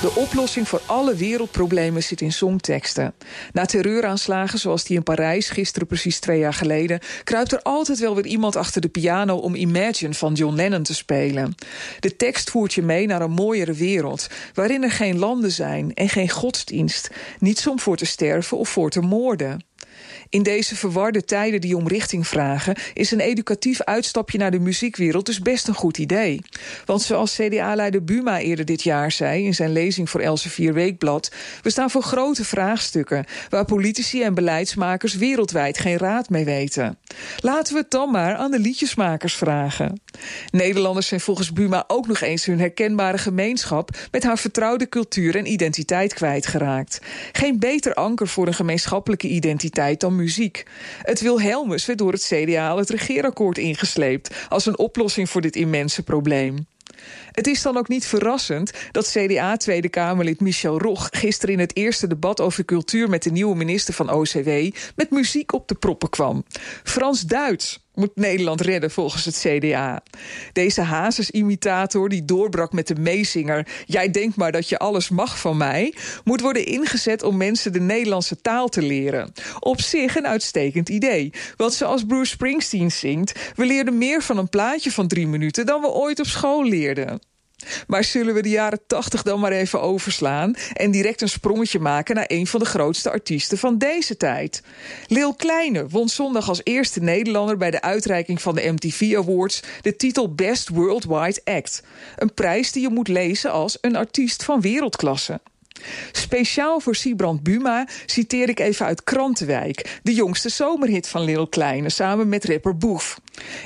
De oplossing voor alle wereldproblemen zit in songteksten. Na terreuraanslagen zoals die in Parijs gisteren precies twee jaar geleden... kruipt er altijd wel weer iemand achter de piano om Imagine van John Lennon te spelen. De tekst voert je mee naar een mooiere wereld... waarin er geen landen zijn en geen godsdienst. Niets om voor te sterven of voor te moorden. In deze verwarde tijden die om richting vragen... is een educatief uitstapje naar de muziekwereld dus best een goed idee. Want zoals CDA-leider Buma eerder dit jaar zei... in zijn lezing voor Elsevier Weekblad... we staan voor grote vraagstukken... waar politici en beleidsmakers wereldwijd geen raad mee weten. Laten we het dan maar aan de liedjesmakers vragen. Nederlanders zijn volgens Buma ook nog eens hun herkenbare gemeenschap... met haar vertrouwde cultuur en identiteit kwijtgeraakt. Geen beter anker voor een gemeenschappelijke identiteit dan muziek. Het Wilhelmus werd door het CDA het regeerakkoord ingesleept... als een oplossing voor dit immense probleem. Het is dan ook niet verrassend dat CDA-Tweede Kamerlid Michel Rog gisteren in het eerste debat over cultuur met de nieuwe minister van OCW met muziek op de proppen kwam. Frans-Duits moet Nederland redden volgens het CDA. Deze Hazes-imitator die doorbrak met de meezinger... jij denkt maar dat je alles mag van mij... moet worden ingezet om mensen de Nederlandse taal te leren. Op zich een uitstekend idee. Want zoals Bruce Springsteen zingt... we leerden meer van een plaatje van drie minuten... dan we ooit op school leerden. Maar zullen we de jaren 80 dan maar even overslaan en direct een sprongetje maken naar een van de grootste artiesten van deze tijd? Lil Kleine won zondag als eerste Nederlander bij de uitreiking van de MTV Awards de titel Best Worldwide Act. Een prijs die je moet lezen als een artiest van wereldklasse. Speciaal voor Siebrand Buma citeer ik even uit Krantenwijk... de jongste zomerhit van Lil Kleine, samen met rapper Boef.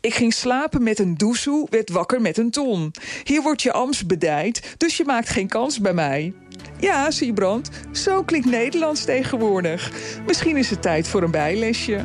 Ik ging slapen met een doezoe, werd wakker met een ton. Hier wordt je ams bedijd, dus je maakt geen kans bij mij. Ja, Siebrand, zo klinkt Nederlands tegenwoordig. Misschien is het tijd voor een bijlesje.